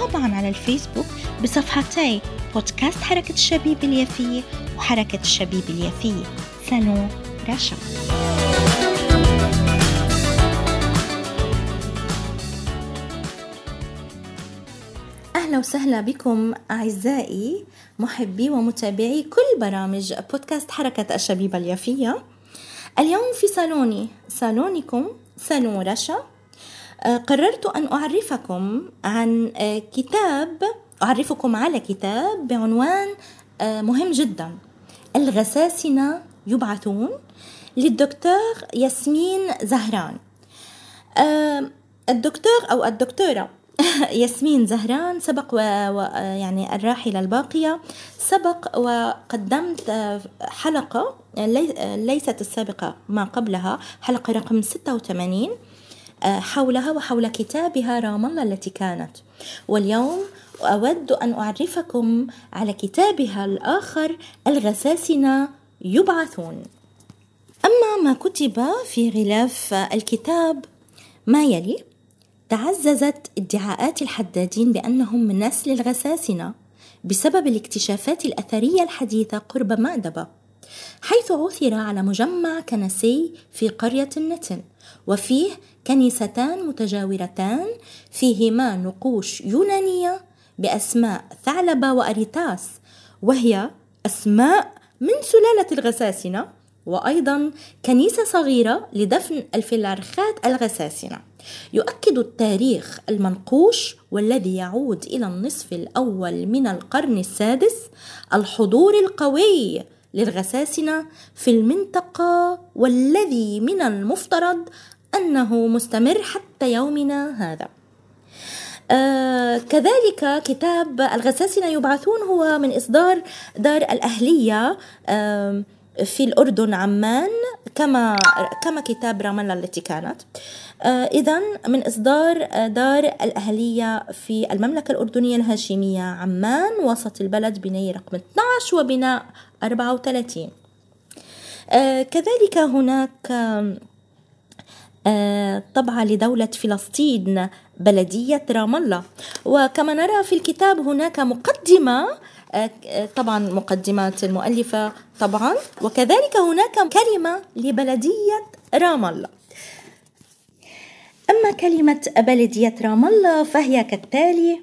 وطبعا على الفيسبوك بصفحتي بودكاست حركة الشبيب اليافية وحركة الشبيب اليافية. سالون رشا. أهلا وسهلا بكم أعزائي محبي ومتابعي كل برامج بودكاست حركة الشبيبة اليافية. اليوم في صالوني. صالونكم. صالون رشا. قررت أن أعرفكم عن آه، كتاب أعرفكم على كتاب بعنوان آه، مهم جدا. الغساسنة يبعثون للدكتور ياسمين زهران. الدكتور أو الدكتورة ياسمين زهران سبق و... و... يعني الراحلة الباقية سبق وقدمت حلقة لي... ليست السابقة ما قبلها حلقة رقم 86 حولها وحول كتابها رام الله التي كانت. واليوم أود أن أعرفكم على كتابها الآخر الغساسنة يبعثون. أما ما كتب في غلاف الكتاب ما يلي؟ تعززت ادعاءات الحدادين بأنهم من نسل الغساسنة بسبب الاكتشافات الأثرية الحديثة قرب مأدبة حيث عثر على مجمع كنسي في قرية النتن. وفيه كنيستان متجاورتان فيهما نقوش يونانية بأسماء ثعلبة وأريتاس وهي أسماء من سلالة الغساسنة وأيضا كنيسة صغيرة لدفن الفيلارخات الغساسنة. يؤكد التاريخ المنقوش والذي يعود إلى النصف الأول من القرن السادس الحضور القوي للغساسنة في المنطقة والذي من المفترض أنه مستمر حتى يومنا هذا. آه كذلك كتاب الغساسنة يبعثون هو من إصدار دار الأهلية آه في الأردن عمان كما كما كتاب رام الله التي كانت. آه إذا من إصدار دار الأهلية في المملكة الأردنية الهاشمية عمان وسط البلد بناية رقم 12 وبناء 34 آه كذلك هناك آه طبعة لدولة فلسطين بلدية رام الله. وكما نرى في الكتاب هناك مقدمة آه، طبعا مقدمات المؤلفة طبعا. وكذلك هناك كلمة لبلدية رام الله. أما كلمة بلدية رام الله فهي كالتالي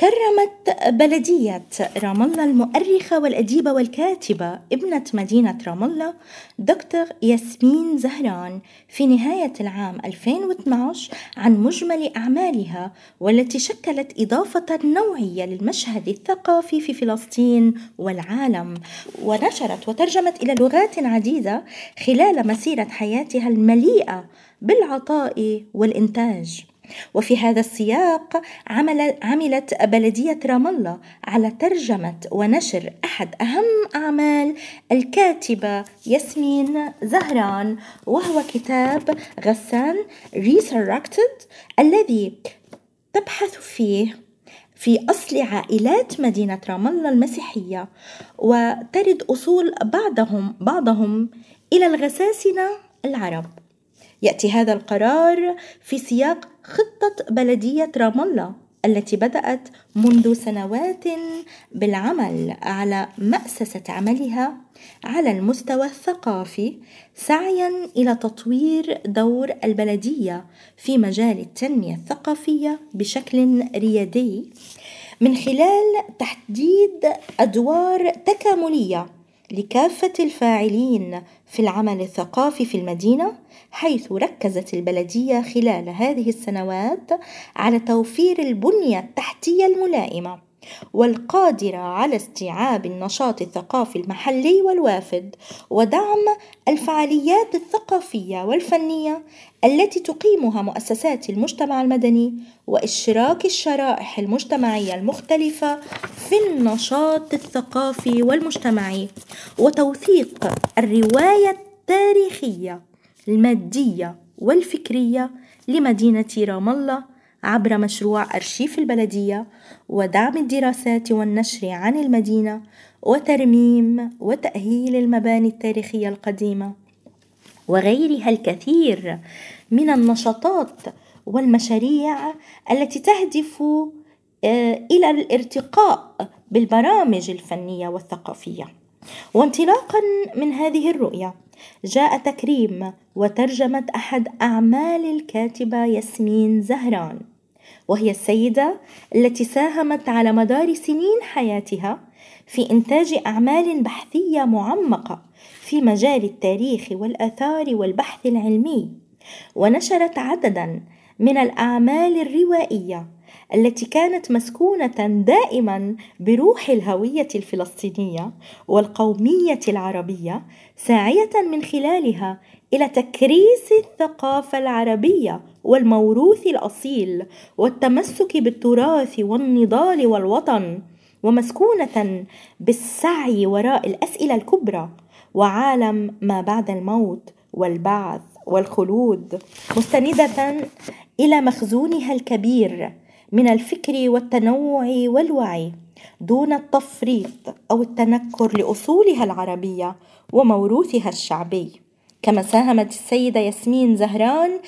كرمت بلدية رام الله المؤرخة والأديبة والكاتبة ابنة مدينة رام الله دكتور ياسمين زهران في نهاية العام 2012 عن مجمل أعمالها والتي شكلت إضافة نوعية للمشهد الثقافي في فلسطين والعالم. ونشرت وترجمت إلى لغات عديدة خلال مسيرة حياتها المليئة بالعطاء والإنتاج. وفي هذا السياق عمل عملت بلدية رام الله على ترجمة ونشر أحد أهم أعمال الكاتبة ياسمين زهران وهو كتاب غسان Resurrected الذي تبحث فيه في أصل عائلات مدينة رام الله المسيحية وترد أصول بعضهم بعضهم إلى الغساسنة العرب. يأتي هذا القرار في سياق خطة بلدية رام الله التي بدأت منذ سنوات بالعمل على مأسسة عملها على المستوى الثقافي سعيا إلى تطوير دور البلدية في مجال التنمية الثقافية بشكل ريادي من خلال تحديد أدوار تكاملية لكافة الفاعلين في العمل الثقافي في المدينة حيث ركزت البلدية خلال هذه السنوات على توفير البنية التحتية الملائمة. والقادرة على استيعاب النشاط الثقافي المحلي والوافد ودعم الفعاليات الثقافية والفنية التي تقيمها مؤسسات المجتمع المدني وإشراك الشرائح المجتمعية المختلفة في النشاط الثقافي والمجتمعي وتوثيق الرواية التاريخية المادية والفكرية لمدينة رام الله عبر مشروع أرشيف البلدية ودعم الدراسات والنشر عن المدينة وترميم وتأهيل المباني التاريخية القديمة وغيرها الكثير من النشاطات والمشاريع التي تهدف آه، إلى الارتقاء بالبرامج الفنية والثقافية. وانطلاقا من هذه الرؤية جاء تكريم وترجمة أحد أعمال الكاتبة ياسمين زهران. وهي السيدة التي ساهمت على مدار سنين حياتها في إنتاج أعمال بحثية معمقة في مجال التاريخ والآثار والبحث العلمي ونشرت عددا من الأعمال الروائية التي كانت مسكونة دائما بروح الهوية الفلسطينية والقومية العربية ساعية من خلالها إلى تكريس الثقافة العربية والموروث الأصيل والتمسك بالتراث والنضال والوطن ومسكونة بالسعي وراء الأسئلة الكبرى وعالم ما بعد الموت والبعث والخلود مستندة إلى مخزونها الكبير من الفكر والتنوع والوعي دون التفريط أو التنكر لأصولها العربية وموروثها الشعبي. كما ساهمت السيدة ياسمين زهران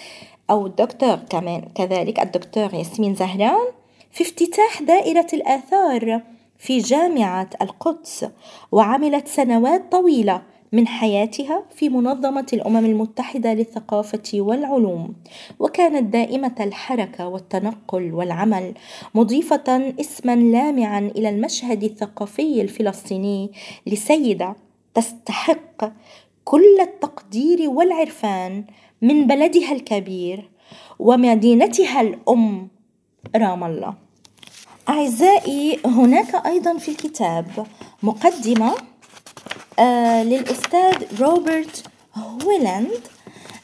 أو الدكتور كمان كذلك الدكتور ياسمين زهران في افتتاح دائرة الآثار في جامعة القدس وعملت سنوات طويلة من حياتها في منظمة الأمم المتحدة للثقافة والعلوم، وكانت دائمة الحركة والتنقل والعمل، مضيفة اسما لامعا إلى المشهد الثقافي الفلسطيني لسيدة تستحق كل التقدير والعرفان من بلدها الكبير ومدينتها الأم رام الله. أعزائي هناك أيضا في الكتاب مقدمة للأستاذ روبرت هويلاند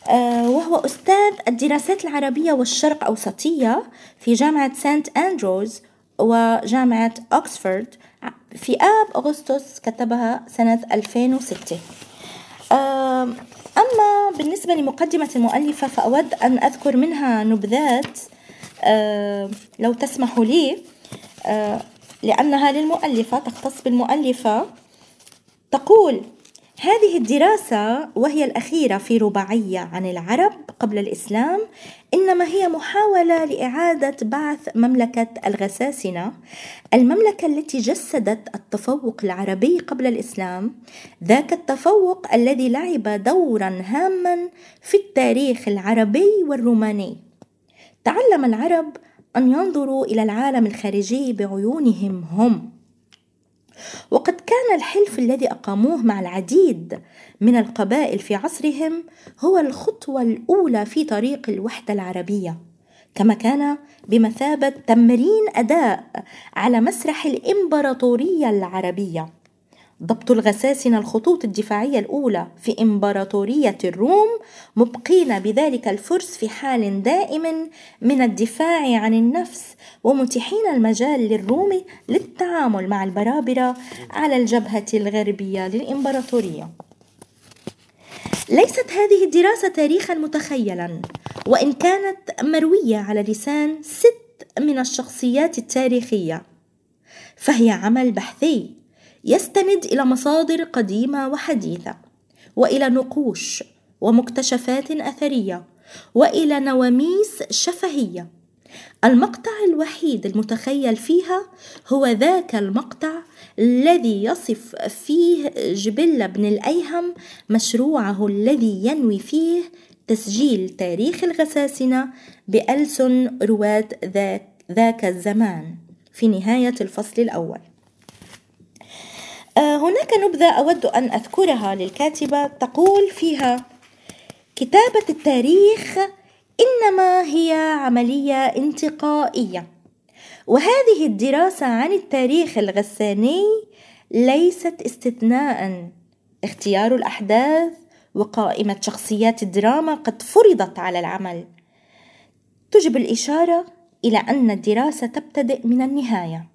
آه وهو أستاذ الدراسات العربية والشرق أوسطية في جامعة سانت أندروز وجامعة أكسفورد في آب أغسطس كتبها سنة 2006 آه أما بالنسبة لمقدمة المؤلفة فأود أن أذكر منها نبذات آه لو تسمحوا لي آه لأنها للمؤلفة تختص بالمؤلفة. تقول هذه الدراسة وهي الأخيرة في رباعية عن العرب قبل الإسلام إنما هي محاولة لإعادة بعث مملكة الغساسنة المملكة التي جسدت التفوق العربي قبل الإسلام. ذاك التفوق الذي لعب دورا هاما في التاريخ العربي والروماني. تعلم العرب أن ينظروا إلى العالم الخارجي بعيونهم هم. وقد كان الحلف الذي أقاموه مع العديد من القبائل في عصرهم هو الخطوة الأولى في طريق الوحدة العربية كما كان بمثابة تمرين أداء على مسرح الإمبراطورية العربية. ضبط الغساسنة الخطوط الدفاعية الأولى في إمبراطورية الروم مبقين بذلك الفرس في حال دائم من الدفاع عن النفس ومتيحين المجال للروم للتعامل مع البرابرة على الجبهة الغربية للإمبراطورية. ليست هذه الدراسة تاريخا متخيلا وإن كانت مروية على لسان ست من الشخصيات التاريخية فهي عمل بحثي يستند إلى مصادر قديمة وحديثة وإلى نقوش ومكتشفات أثرية وإلى نواميس شفهية. المقطع الوحيد المتخيل فيها هو ذاك المقطع الذي يصف فيه جبل بن الأيهم مشروعه الذي ينوي فيه تسجيل تاريخ الغساسنة بألسن رواة ذاك, ذاك الزمان. في نهاية الفصل الأول. هناك نبذة أود أن أذكرها للكاتبة. تقول فيها كتابة التاريخ إنما هي عملية انتقائية وهذه الدراسة عن التاريخ الغساني ليست استثناء. اختيار الأحداث وقائمة شخصيات الدراما قد فرضت على العمل. تجب الإشارة إلى أن الدراسة تبتدئ من النهاية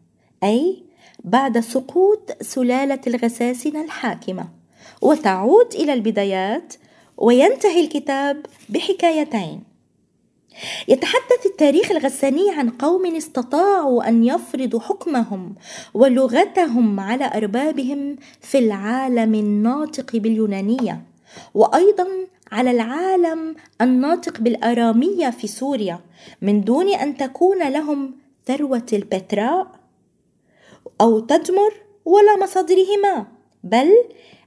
أي بعد سقوط سلالة الغساسنة الحاكمة وتعود إلى البدايات وينتهي الكتاب بحكايتين. يتحدث التاريخ الغساني عن قوم استطاعوا أن يفرضوا حكمهم ولغتهم على أربابهم في العالم الناطق باليونانية وأيضا على العالم الناطق بالأرامية في سوريا من دون أن تكون لهم ثروة البتراء أو تدمر ولا مصادرهما بل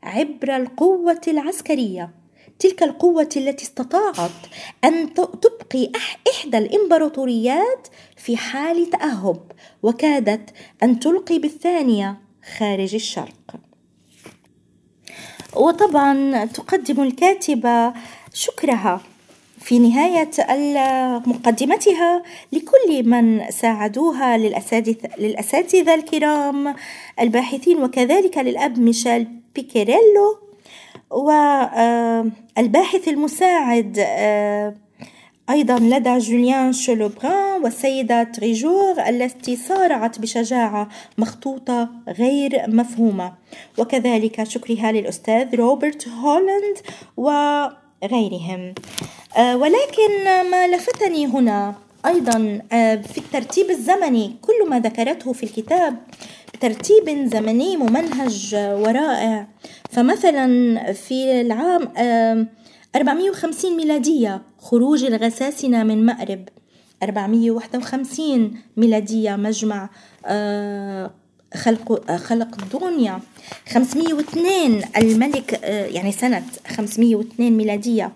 عبر القوة العسكرية. تلك القوة التي استطاعت أن تبقي إحدى الإمبراطوريات في حال تأهب وكادت أن تلقي بالثانية خارج الشرق. وطبعا تقدم الكاتبة شكرها. في نهاية مقدمتها لكل من ساعدوها للأساتذة, للأساتذة الكرام. الباحثين وكذلك للأب ميشيل بيكيريلو والباحث المساعد آه، أيضا لدى جوليان شولوبران والسيدة تريجور التي صارعت بشجاعة مخطوطة غير مفهومة. وكذلك شكرها للأستاذ روبرت هولاند وغيرهم آه، ولكن ما لفتني هنا أيضا آه، في الترتيب الزمني كل ما ذكرته في الكتاب بترتيب زمني ممنهج ورائع. فمثلا في العام 450 ميلادية خروج الغساسنة من مأرب. 451 ميلادية مجمع آه، خلق خلق الدنيا. 502 الملك آه، يعني سنة 502 ميلادية.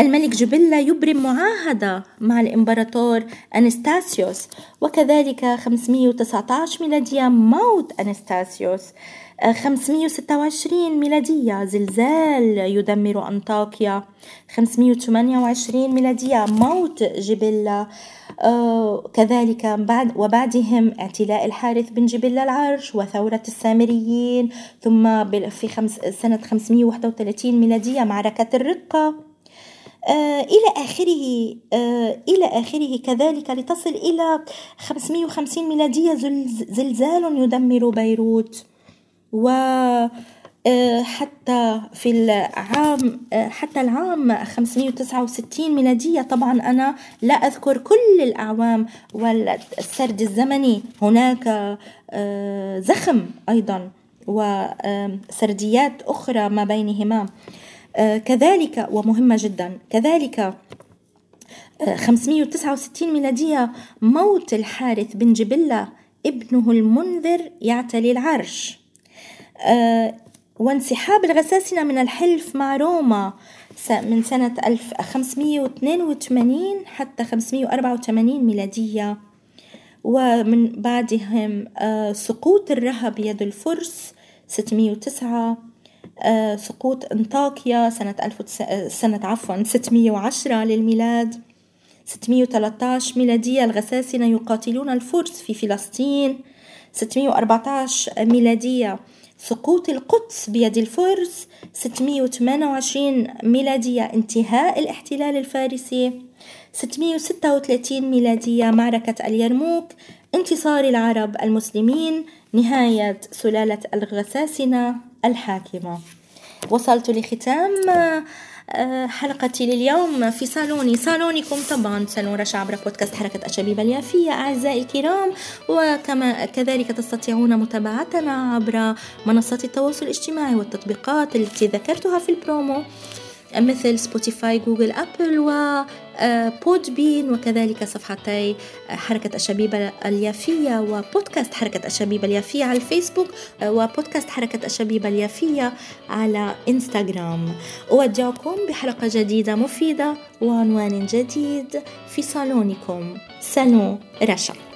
الملك جبلة يبرم معاهدة مع الإمبراطور أنستاسيوس. وكذلك 519 ميلادية موت أنستاسيوس. 526 ميلادية زلزال يدمر أنطاكيا. 528 ميلادية موت جبلة آه كذلك بعد وبعدهم اعتلاء الحارث بن جبلة العرش وثورة السامريين ثم في خمس سنة 531 ميلادية معركة الرقة. آه إلى آخره آه إلى آخره كذلك لتصل إلى 550 ميلادية زلزال يدمر بيروت. و حتى في العام آه، حتى العام 569 ميلادية طبعا أنا لا أذكر كل الأعوام والسرد الزمني. هناك آه، زخم أيضا وسرديات أخرى ما بينهما. كذلك ومهمة جدا كذلك 569 ميلادية موت الحارث بن جبلة ابنه المنذر يعتلي العرش. وانسحاب الغساسنة من الحلف مع روما من سنة 1582 حتى 584 ميلادية. ومن بعدهم سقوط الرهب يد الفرس 609 سقوط أنطاكيا سنة ألف سنة عفوا 610 للميلاد. 613 ميلادية الغساسنة يقاتلون الفرس في فلسطين. 614 ميلادية سقوط القدس بيد الفرس 628 ميلادية انتهاء الاحتلال الفارسي 636 ميلادية معركة اليرموك انتصار العرب المسلمين نهاية سلالة الغساسنة الحاكمة. وصلت لختام حلقتي لليوم في صالوني. صالونكم طبعا صالون رشا عبر بودكاست حركة الشبيبة اليافية أعزائي الكرام وكما كذلك تستطيعون متابعتنا عبر منصات التواصل الاجتماعي والتطبيقات التي ذكرتها في البرومو مثل Spotify Google Apple و Podbean وكذلك صفحتي حركة الشبيبة اليافية وبودكاست حركة الشبيبة اليافية على الفيسبوك وبودكاست حركة الشبيبة اليافية على إنستغرام. أودعكم بحلقة جديدة مفيدة وعنوان جديد في صالونكم. سالون رشا.